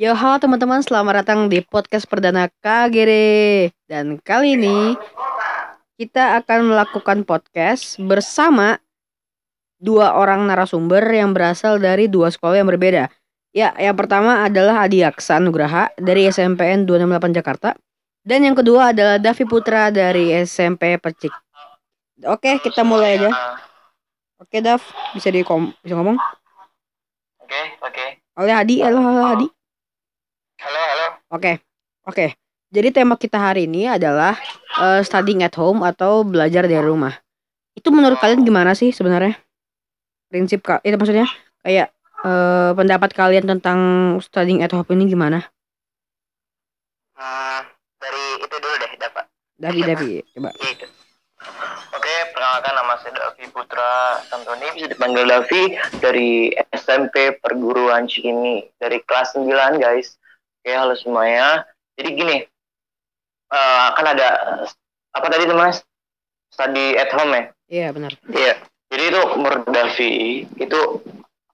Yo, halo teman-teman, selamat datang di podcast perdana KGD. Dan kali ini kita akan melakukan podcast bersama dua orang narasumber yang berasal dari dua sekolah yang berbeda. Ya, yang pertama adalah Adi Aksa Nugraha dari SMPN 268 Jakarta. Dan yang kedua adalah Davi Putra dari SMP Percik. Oke, kita mulai aja. Oke, Dav, bisa di bisa ngomong? Oke, oke. Oleh Hadi, halo, halo Hadi. Halo, halo. Oke, oke. Jadi tema kita hari ini adalah uh, studying at home atau belajar dari rumah. Itu menurut kalian gimana sih sebenarnya? Prinsip kak, itu maksudnya kayak uh, pendapat kalian tentang studying at home ini gimana? Hmm, dari itu dulu deh, dapat. Dari Davi, coba. Itu. Oke, perkenalkan nama saya Davi Putra Santoni, bisa dipanggil Davi dari SMP Perguruan Cikini dari kelas 9 guys. Oke, halo semuanya. Jadi gini, uh, kan ada apa tadi namanya study at home ya? Iya benar. Iya. Jadi itu menurut Davi itu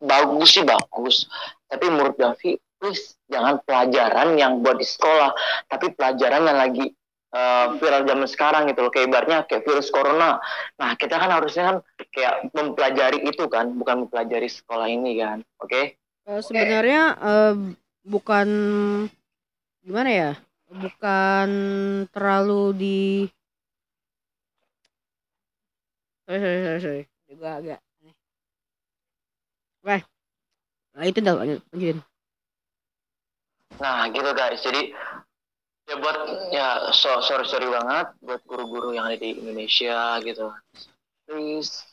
bagus sih bagus. Tapi menurut Davi, please jangan pelajaran yang buat di sekolah, tapi pelajaran yang lagi uh, viral zaman sekarang gitu loh. Kayak ibaratnya kayak virus corona. Nah kita kan harusnya kan kayak mempelajari itu kan, bukan mempelajari sekolah ini kan. Oke? Okay? Uh, sebenarnya uh, bukan gimana ya bukan terlalu di sorry sorry sorry, sorry. juga agak Oke. Nah itu dah lanjutin. Nah gitu guys. Jadi ya buat ya so, sorry sorry banget buat guru-guru yang ada di Indonesia gitu. Please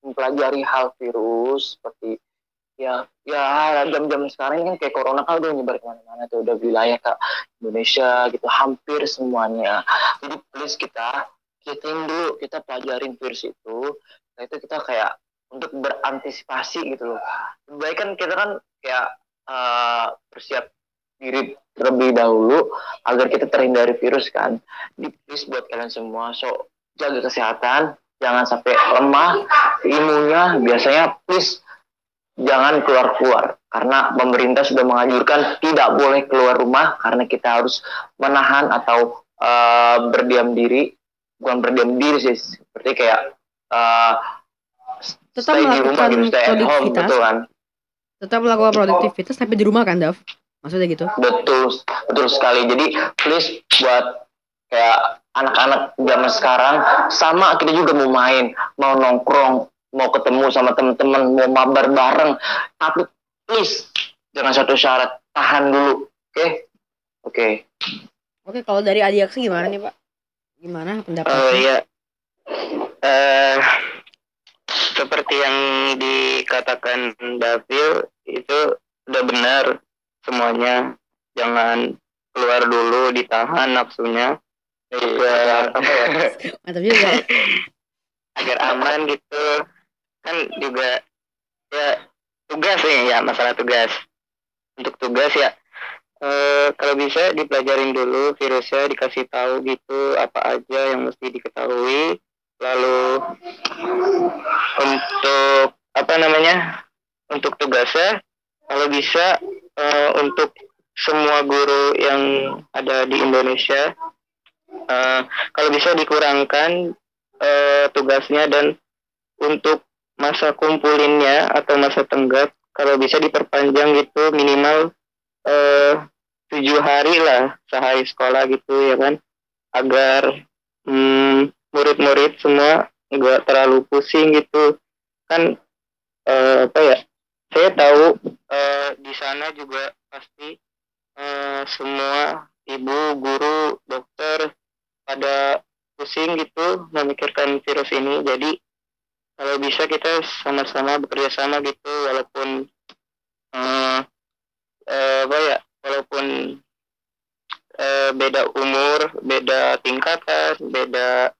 mempelajari hal virus seperti ya ya jam-jam sekarang kan kayak corona kan udah nyebar ke mana-mana tuh udah wilayah ke Indonesia gitu hampir semuanya. Jadi please kita kita dulu kita pelajarin virus itu nah itu kita kayak untuk berantisipasi gitu loh. Baik kan kita kan kayak uh, bersiap diri terlebih dahulu agar kita terhindar dari virus kan. Jadi please buat kalian semua so jaga kesehatan jangan sampai lemah imunnya. Biasanya please jangan keluar-keluar karena pemerintah sudah menganjurkan tidak boleh keluar rumah karena kita harus menahan atau uh, berdiam diri. Bukan berdiam diri sih seperti kayak uh, tetap melakukan rumah, gitu, produktivitas home, betul kan? Tetap melakukan produktivitas tapi di rumah kan Dav? Maksudnya gitu. Betul betul sekali. Jadi please buat kayak anak-anak zaman sekarang sama kita juga mau main mau nongkrong mau ketemu sama teman-teman mau mabar bareng tapi please dengan satu syarat tahan dulu oke? Okay? oke. Okay. oke kalau dari Adiaksi gimana nih pak? Gimana pendapatnya? Uh, ya uh, seperti yang dikatakan Davil itu udah benar semuanya. Jangan keluar dulu ditahan nafsunya. Juga apa ya? Mantap juga. Agar aman gitu kan juga ya tugas nih ya masalah tugas. Untuk tugas ya e, kalau bisa dipelajarin dulu virusnya dikasih tahu gitu apa aja yang mesti diketahui. Lalu untuk apa namanya untuk tugasnya kalau bisa e, untuk semua guru yang ada di Indonesia e, kalau bisa dikurangkan e, tugasnya dan untuk masa kumpulinnya atau masa tenggak kalau bisa diperpanjang gitu minimal eh, tujuh hari lah sehari sekolah gitu ya kan? Agar murid murid-murid semua nggak terlalu pusing gitu. Kan eh, apa ya saya tahu eh, di sana juga pasti eh, semua ibu guru dokter pada pusing gitu memikirkan virus ini. Jadi kalau bisa kita sama-sama bekerja sama gitu walaupun uh, uh, apa ya walaupun uh, beda umur beda tingkatan beda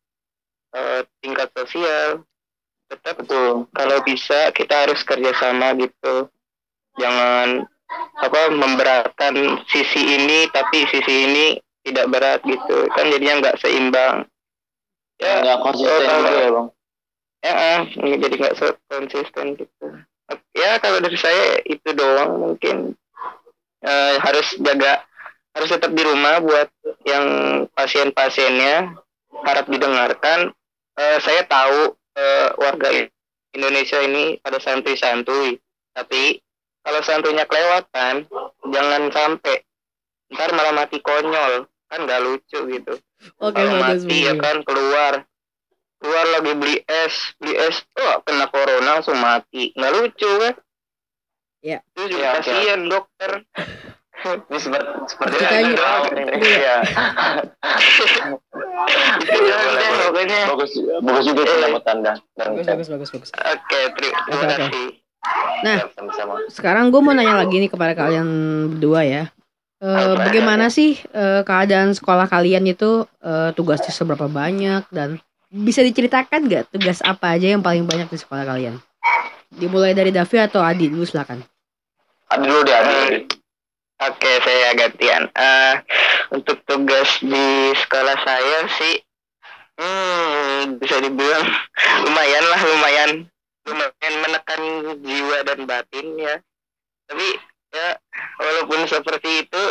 uh, tingkat sosial tetap tuh kalau bisa kita harus kerjasama gitu. Jangan apa memberatkan sisi ini tapi sisi ini tidak berat gitu. Kan jadinya nggak seimbang. Ya nggak konsisten oh, ya bang ya jadi nggak konsisten gitu. Ya kalau dari saya itu doang mungkin. Eh, harus jaga harus tetap di rumah buat yang pasien-pasiennya harap didengarkan. Eh, saya tahu eh, warga Indonesia ini pada santuy-santuy tapi kalau santunya kelewatan jangan sampai ntar malah mati konyol. Kan nggak lucu gitu. Oke, kalau mati ya kan keluar keluar lagi beli es beli es oh kena corona langsung mati nggak lucu kan Iya. itu juga Iya, iya. kasihan dokter Ini seperti seperti ini- dong. Iya. Itu kan deh pokoknya Bagus bagus juga pendapat Anda. Dan Bagus, bagus, bagus, bagus. oke terima kasih Nah, sama-sama. sekarang gue mau nanya lagi nih kepada kalian berdua ya. Eh, Apa? bagaimana sih eh, keadaan sekolah kalian itu eh, tugasnya seberapa banyak dan bisa diceritakan nggak tugas apa aja yang paling banyak di sekolah kalian? Dimulai dari Davi atau Adi dulu silakan. Adi dulu deh, Adi. Oke, saya gantian. Eh, untuk tugas di sekolah saya sih, hmm, bisa dibilang lumayan lah, lumayan, lumayan menekan jiwa dan batin ya. Tapi ya, walaupun seperti itu,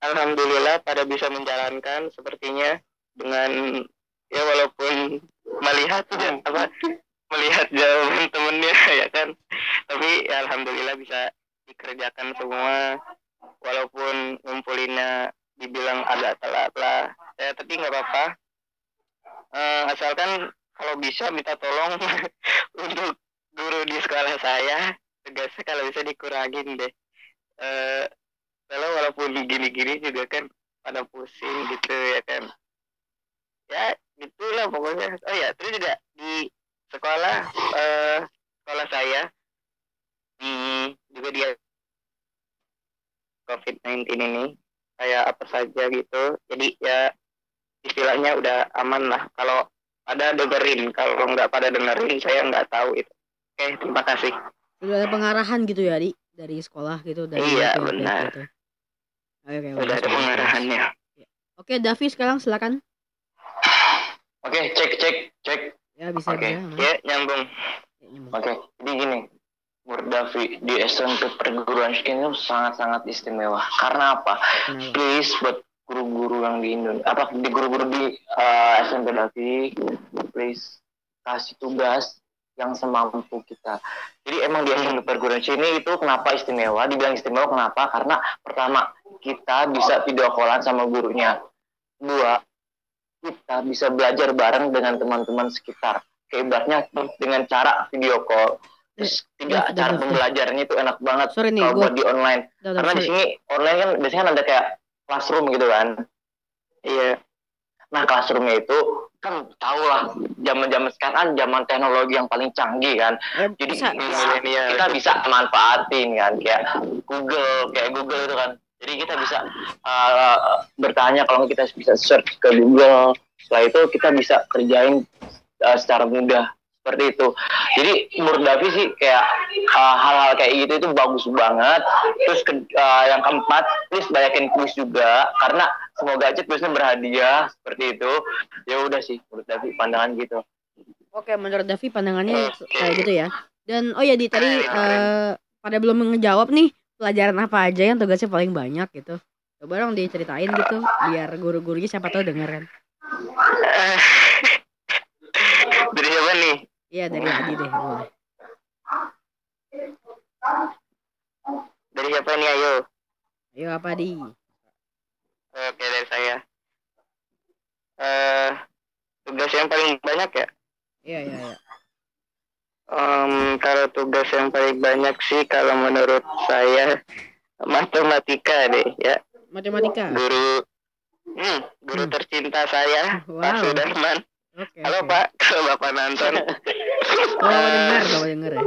alhamdulillah pada bisa menjalankan sepertinya dengan ya walaupun melihat ya, apa melihat jawaban temennya ya kan. Tapi ya, alhamdulillah bisa dikerjakan semua. Walaupun ngumpulinnya dibilang agak telat lah. Ya tapi nggak apa-apa. Eh, asalkan kalau bisa minta tolong untuk guru di sekolah saya tugasnya kalau bisa dikurangin deh. Eh kalau walaupun gini-gini juga kan pada pusing gitu ya kan ya gitulah pokoknya oh ya terus juga di sekolah eh sekolah saya hmm, juga dia COVID-19 ini kayak apa saja gitu jadi ya istilahnya udah aman lah kalau ada dengerin kalau nggak pada dengerin saya nggak tahu itu oke terima kasih Sudah ada pengarahan gitu ya, Di? Dari sekolah gitu, dari Iya, benar. gitu. Oke, oke, udah ada pengarahannya bagus. Oke, Davi sekarang silakan. Oke, cek cek cek. Ya bisa Oke, aman. ya nyambung Ya, nyambung. Oke, jadi gini. Menurut Davi, di SMP perguruan tinggi itu sangat-sangat istimewa. Karena apa? Kenapa? Please buat guru-guru yang di Indonesia, apa di guru-guru di eh, SMP Davi, please kasih tugas yang semampu kita. Jadi emang di SMP perguruan tinggi itu kenapa istimewa? Dibilang istimewa kenapa? Karena pertama kita bisa video callan sama gurunya. Dua, kita bisa belajar bareng dengan teman-teman sekitar. Keibaratnya dengan cara video call. Terus tiga, Dav, Dav, cara pembelajarannya itu enak banget Sorry nih, kalau buat di online. Karena di sini online kan biasanya kan ada kayak classroom gitu kan. Iya. Nah classroomnya itu kan tau lah zaman-zaman sekarang zaman teknologi yang paling canggih kan. eh, Jadi bisa, kita bisa manfaatin kan kayak Google kayak Google itu kan. Jadi kita bisa uh, bertanya kalau kita bisa search ke Google. Setelah itu kita bisa kerjain uh, secara mudah seperti itu. Jadi menurut Davi sih kayak uh, hal-hal kayak gitu itu bagus banget. Terus ke- uh, yang keempat, please banyakin kuis juga karena semoga aja kuisnya berhadiah seperti itu. Ya udah sih menurut Davi pandangan gitu. Oke, menurut Davi pandangannya kayak gitu ya. Dan oh ya di tadi eh, pada belum ngejawab nih pelajaran apa aja yang tugasnya paling banyak gitu. Coba dong diceritain gitu biar guru-gurunya siapa tahu denger kan. Dari siapa nih Iya dari Adi deh boleh. dari siapa nih ayo Ayo apa di? Oke dari saya. Eh tugas yang paling banyak ya. Iya iya iya. Em, kalau tugas yang paling banyak sih kalau menurut saya matematika deh ya. Matematika. Guru hmm, guru Hmm. tercinta saya Pak Wow. Sudarman. Oke. Halo oke. Pak, kalau Bapak nonton. Kalau mau denger ya.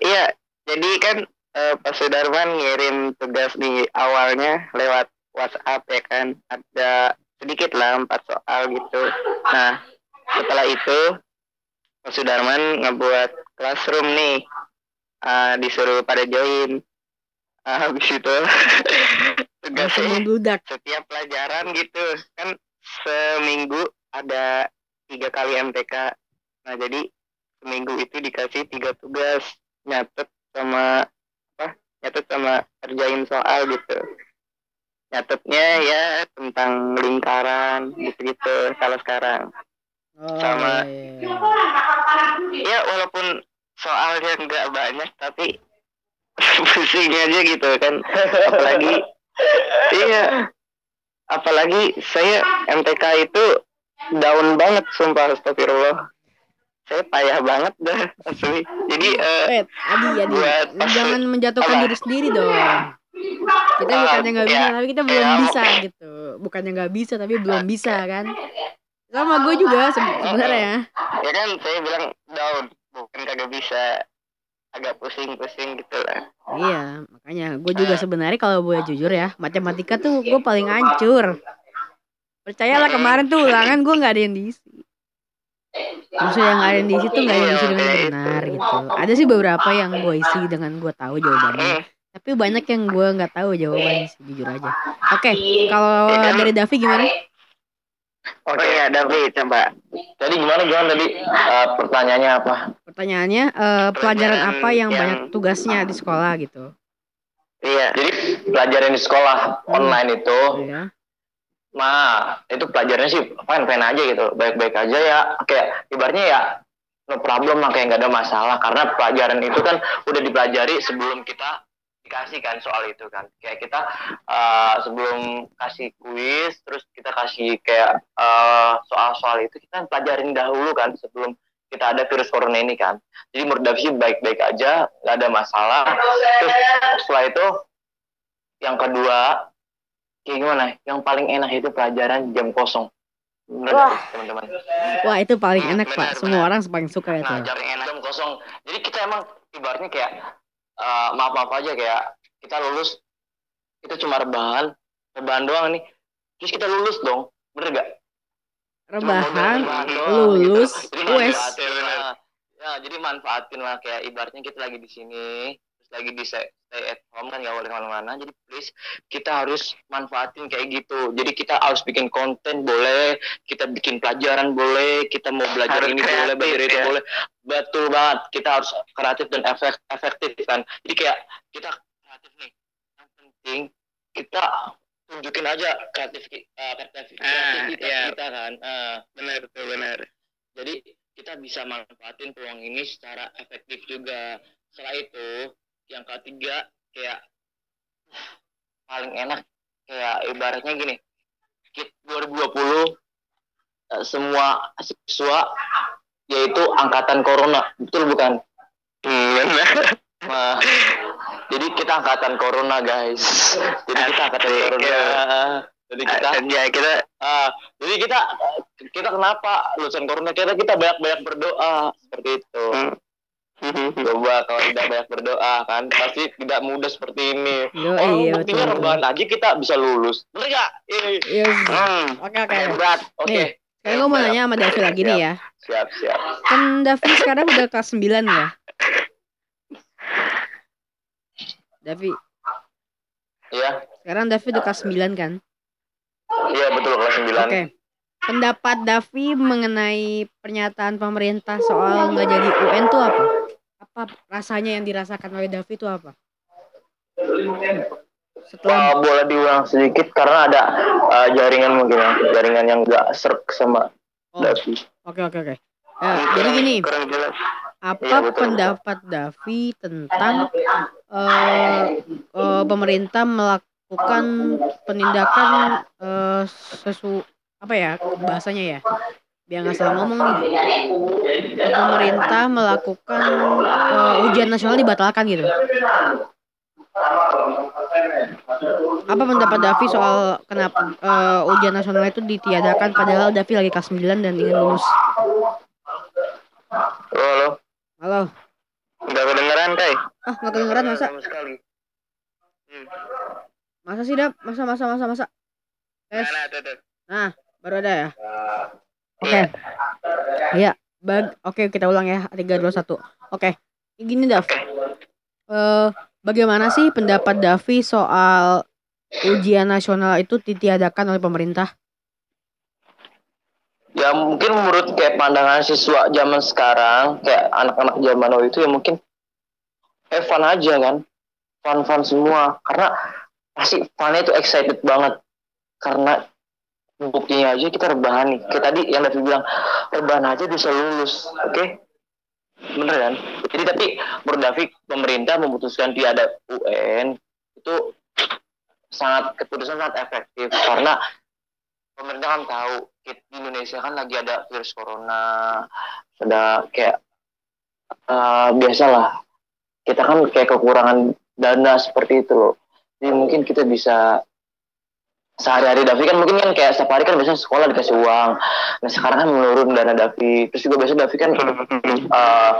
Iya, jadi kan eh, Pak Sudarman ngirim tugas di awalnya lewat WhatsApp ya kan. Ada sedikit lah empat soal gitu. Nah, setelah itu Pak Sudarman ngebuat classroom nih. Ah, disuruh pada join. Ah, habis itu tugasnya setiap pelajaran gitu. Kan seminggu ada tiga kali MTK nah jadi seminggu itu dikasih tiga tugas. Nyatet sama apa nyatet sama kerjain soal gitu. Nyatetnya ya tentang lingkaran gitu-gitu kalau sekarang Oh, Sama. iya, iya. ya walaupun soalnya nggak banyak tapi pusing aja gitu kan apalagi iya apalagi saya MTK itu down banget sumpah astagfirullah saya payah banget dah asli jadi eh, Wait, Adi, Adi, Buat pas- jangan menjatuhkan apa? diri sendiri dong. Kita bukannya nggak bisa, ya. tapi kita belum Ya, bisa gitu. Bukannya nggak bisa, tapi belum bisa kan. Sama gue juga se- sebenarnya. ya kan saya bilang down bukan kagak bisa agak pusing-pusing gitu lah Iya, makanya gue juga sebenarnya kalau boleh jujur ya, matematika tuh gue paling hancur. Percayalah kemarin tuh ulangan gue nggak ada yang diisi. Maksudnya yang ada yang diisi tuh nggak ada yang diisi dengan benar gitu. Ada sih beberapa yang gue isi dengan gue tahu jawabannya. Hmm, Tapi banyak yang gue nggak tahu jawabannya sih, jujur aja. Oke, kalau dari Davi gimana? Oh iya David coba Tadi gimana gimana tadi Eh, pertanyaannya apa? Pertanyaannya, eh, pelajaran Pelajaran apa yang yang- banyak tugasnya di sekolah gitu? iya Jadi pelajaran di sekolah online itu, Iya. mah itu pelajarannya sih fine-fine aja gitu, baik-baik aja ya. Kayak ibaratnya ya no problem lah kayak nggak ada masalah karena pelajaran itu kan udah dipelajari sebelum kita dikasih kan soal itu kan kayak kita eh, sebelum kasih kuis terus kita kasih kayak eh, soal-soal itu kita pelajarin dahulu kan sebelum kita ada virus corona ini kan jadi menurut sih baik-baik aja nggak ada masalah terus setelah itu yang kedua kayak gimana yang paling enak itu pelajaran jam kosong nggak, teman-teman Wah itu paling enak pak. benar, Semua benar. orang paling suka itu. Nah, jam enak jam kosong. Jadi kita emang ibaratnya kayak eh, maaf maaf aja kayak kita lulus kita cuma rebahan rebahan doang nih. Terus kita lulus dong, bener gak? Rebahan, lulus, gitu. Jadi lah. Ya, jadi manfaatin lah kayak ibaratnya kita lagi di sini, lagi di stay, at home kan nggak boleh ke mana-mana. Jadi please kita harus manfaatin kayak gitu. Jadi kita harus bikin konten boleh, kita bikin pelajaran boleh, kita mau belajar Harus ini boleh, kreatif, belajar itu ya. boleh. Betul banget. Kita harus kreatif dan efek, efektif kan. Jadi kayak kita kreatif nih. Yang penting kita tunjukin aja kreatif eh, kreatif- Ah, kreativitas iya. kita kan. Eh, benar tuh benar jadi kita bisa manfaatin peluang ini secara efektif juga. Setelah itu, yang ketiga kayak paling enak kayak ibaratnya gini. Kit 2020 eh, semua siswa yaitu angkatan corona, betul bukan? Nah, jadi kita angkatan corona guys. Jadi kita angkatan Asik, corona. Jadi kita ya kita Ah, jadi kita kita kenapa lulusan corona kita kita banyak banyak berdoa seperti itu. Hmm. Coba kalau tidak banyak berdoa kan pasti tidak mudah seperti ini. Yo, Oh, iya buktinya rebahan aja kita bisa lulus. Bener gak? Eh, Yes. Hmm. Oke oke. hebat. Oke. Nih, Sekarang gue mau nanya sama Davi lagi nih ya. Siap, siap. Kan Davi sekarang udah kelas 9 ya. Davi, Iya. sekarang Davi udah kelas 9 kan? Iya, betul kelas 9. Oke. Pendapat Davi mengenai pernyataan pemerintah soal nggak jadi UN tuh apa? Apa rasanya yang dirasakan oleh Davi itu apa? Setelah Uh, boleh diulang sedikit karena ada uh, jaringan mungkin ya, jaringan yang gak serk sama Oh, Davi. oke oke oke. Ya, jadi gini, apa betul, pendapat Davi tentang eh, eh, pemerintah melakukan penindakan eh, sesu apa ya bahasanya ya? Biar nggak salah ngomong nih. Pemerintah melakukan eh, ujian nasional dibatalkan gitu. Apa pendapat Davi soal kenapa eh, ujian nasional itu ditiadakan padahal Davi lagi kelas 9 dan ingin lulus? halo halo nggak kedengeran kai Ah, nggak kedengeran masa? sama sekali hmm. Masa sih, Dap? Masa, masa, masa, masa? Tes. tuh tuh Baru ada ya? Oke. Iya. Bag Oke, kita ulang ya. 3 2 1. Oke. Gini, Dav. Eh, bagaimana sih pendapat Davi soal ujian nasional itu ditiadakan oleh pemerintah? ya mungkin menurut kayak pandangan siswa zaman sekarang kayak anak-anak zaman now itu ya mungkin have fun aja kan fun fun semua karena pasti fannya itu excited banget karena buktinya aja kita rebahan nih. Kayak tadi yang Davi bilang rebahan aja bisa lulus oke? Bener kan? Jadi tapi menurut Davi pemerintah memutuskan tiada UN itu sangat keputusan sangat efektif. Karena pemerintah kan tahu di Indonesia kan lagi ada virus corona ada kayak uh, biasalah. Kita kan kayak kekurangan dana seperti itu loh. Jadi mungkin kita bisa sehari-hari. Davi kan mungkin kan kayak setiap hari kan biasanya sekolah dikasih uang. Nah sekarang kan menurun dana Davi. Terus juga biasa Davi kan uh,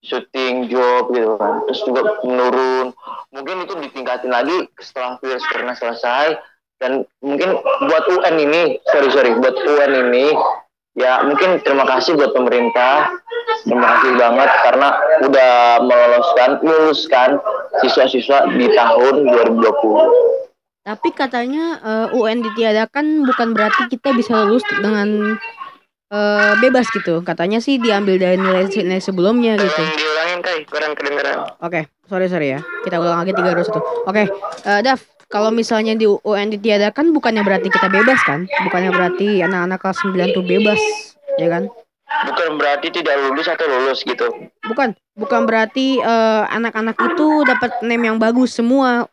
syuting job gitu kan. Terus juga menurun. Mungkin itu ditingkatin lagi setelah virus corona selesai. Dan mungkin buat UN ini sorry sorry buat UN ini ya mungkin terima kasih buat pemerintah. Terima kasih banget karena udah meloloskan meluluskan siswa-siswa di tahun 2020 tapi katanya uh, eh, UN ditiadakan bukan berarti kita bisa lulus dengan uh, bebas gitu. Katanya sih diambil dari nilai-nilai sebelumnya gitu. diulangin kai, kurang kedengeran. Oke, okay, sorry sorry ya. Kita ulang lagi tiga dua satu. Oke, uh, Dav, kalau misalnya di UN ditiadakan bukannya berarti kita bebas kan? Bukannya berarti anak-anak kelas 9 tuh bebas, ya kan? Bukan berarti tidak lulus atau lulus gitu. Bukan, bukan berarti anak-anak uh, itu dapat name yang bagus semua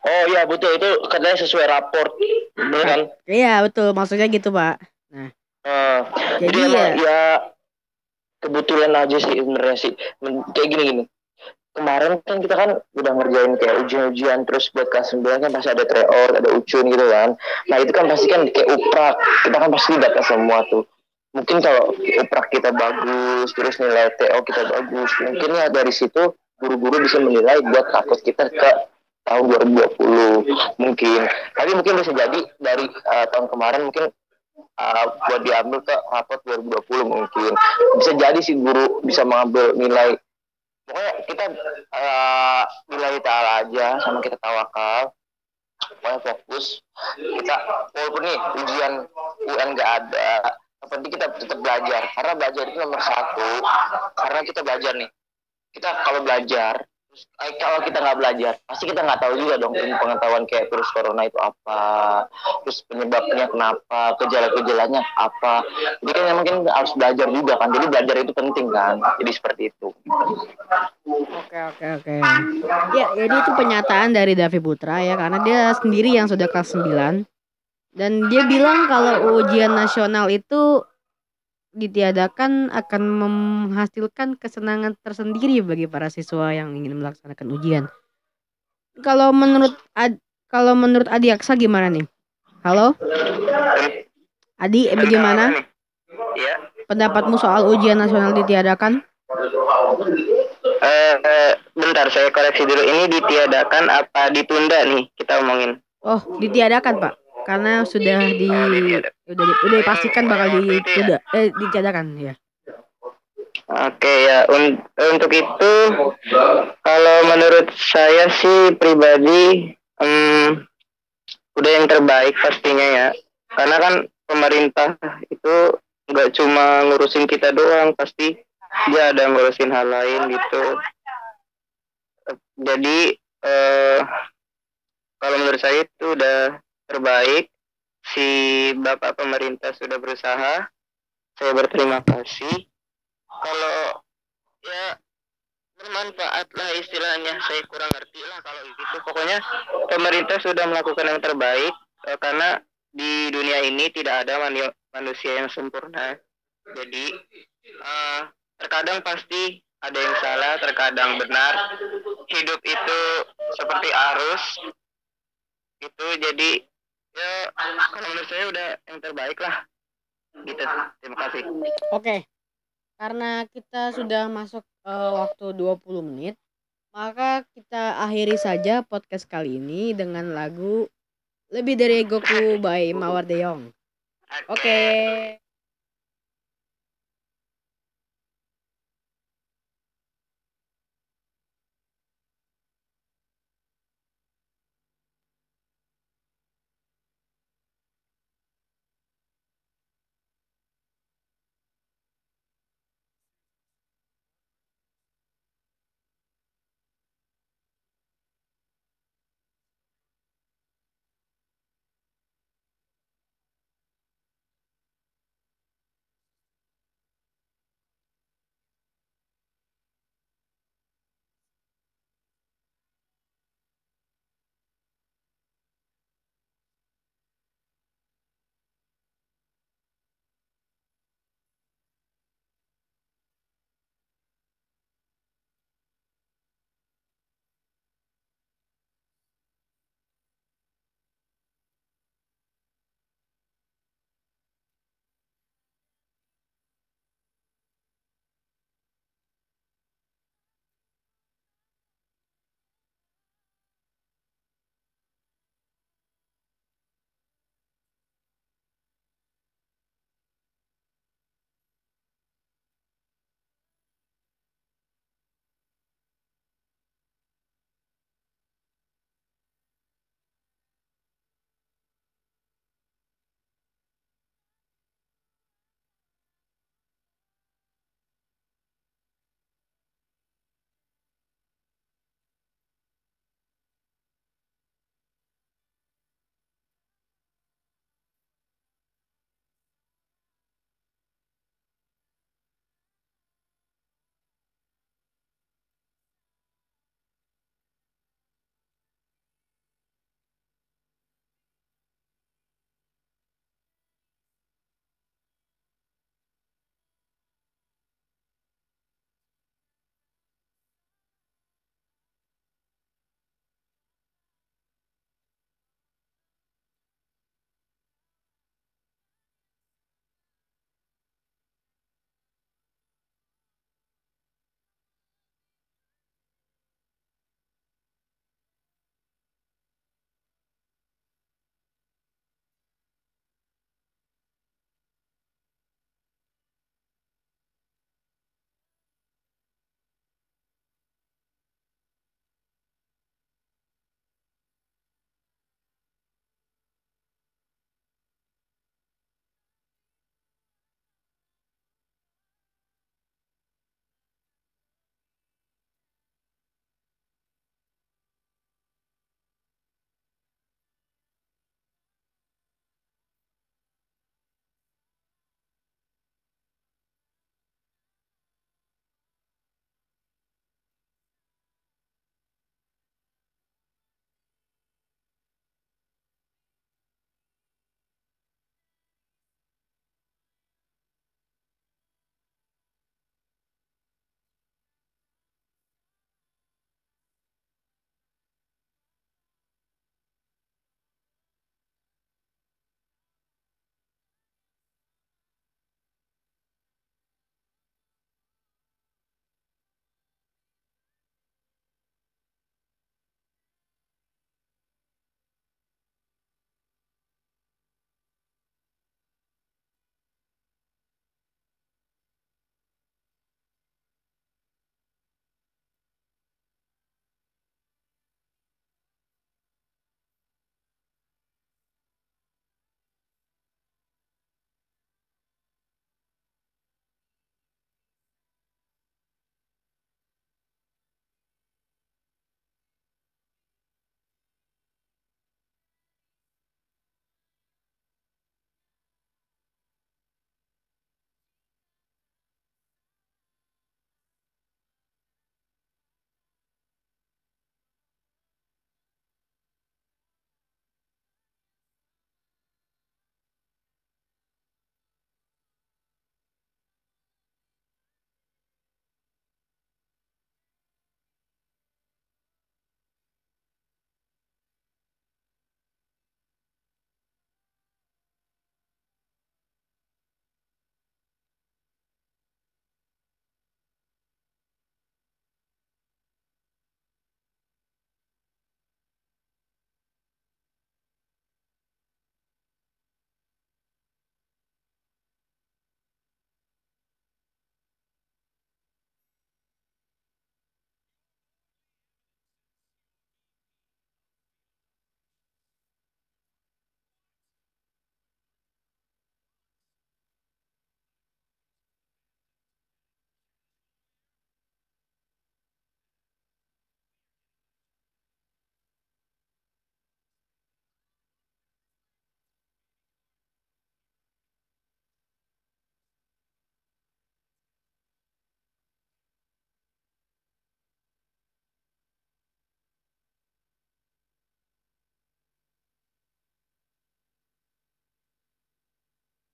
Oh iya betul itu katanya sesuai raport, benar kan? Iya betul maksudnya gitu pak. Nah, uh, jadi, jadi ya, ya kebetulan aja sih sebenarnya sih kayak gini gini. Kemarin kan kita kan udah ngerjain kayak ujian-ujian terus buat kelas 9 kan pasti ada treor, ada ucun gitu kan. Nah itu kan pasti kan kayak uprak, kita kan pasti data semua tuh. Mungkin kalau uprak kita bagus, terus nilai TO kita bagus, mungkin ya dari situ guru-guru bisa menilai buat takut kita ke tahun 2020 mungkin. Tapi mungkin bisa jadi dari uh, tahun kemarin mungkin uh, buat diambil ke rapot 2020 mungkin. Bisa jadi si guru bisa mengambil nilai pokoknya kita uh, nilai ta'ala aja sama kita tawakal. Pokoknya fokus kita walaupun nih ujian UN gak ada penting kita tetap belajar. Karena belajar itu nomor satu. Karena kita belajar nih kita kalau belajar Terus eh, kalau kita nggak belajar, pasti kita nggak tahu juga dong pengetahuan kayak virus corona itu apa, terus penyebabnya kenapa, gejala-gejalanya apa. Jadi kan mungkin harus belajar juga kan. Jadi belajar itu penting kan. Jadi seperti itu. Oke oke oke. Ya jadi itu pernyataan dari Davi Putra ya karena dia sendiri yang sudah kelas 9 dan dia bilang kalau ujian nasional itu ditiadakan akan menghasilkan kesenangan tersendiri bagi para siswa yang ingin melaksanakan ujian. Kalau menurut Ad, kalau menurut Adi Aksa gimana nih? Halo? Adi, bagaimana? Ya. Pendapatmu soal ujian nasional ditiadakan? Uh, uh, bentar saya koreksi dulu. Ini ditiadakan apa ditunda nih kita omongin? Oh, ditiadakan, Pak karena sudah di udah di, udah dipastikan bakal di udah eh dijadakan ya. Oke ya Un untuk itu kalau menurut saya sih pribadi um, udah yang terbaik pastinya ya karena kan pemerintah itu nggak cuma ngurusin kita doang pasti dia ada ngurusin hal lain gitu jadi eh, kalau menurut saya itu udah terbaik. Si Bapak pemerintah sudah berusaha. Saya berterima kasih. Kalau ya bermanfaat lah istilahnya. Saya kurang ngerti lah kalau gitu. Pokoknya pemerintah sudah melakukan yang terbaik eh, karena di dunia ini tidak ada manusia yang sempurna. Jadi uh, terkadang pasti ada yang salah, terkadang benar. Hidup itu seperti arus. Itu jadi ya kalau menurut saya udah yang terbaik lah. Gitu. Terima kasih. Oke. Karena kita sudah masuk uh, waktu 20 menit maka kita akhiri saja podcast kali ini dengan lagu lebih dari Goku by Mawar Deyong oke. Okay.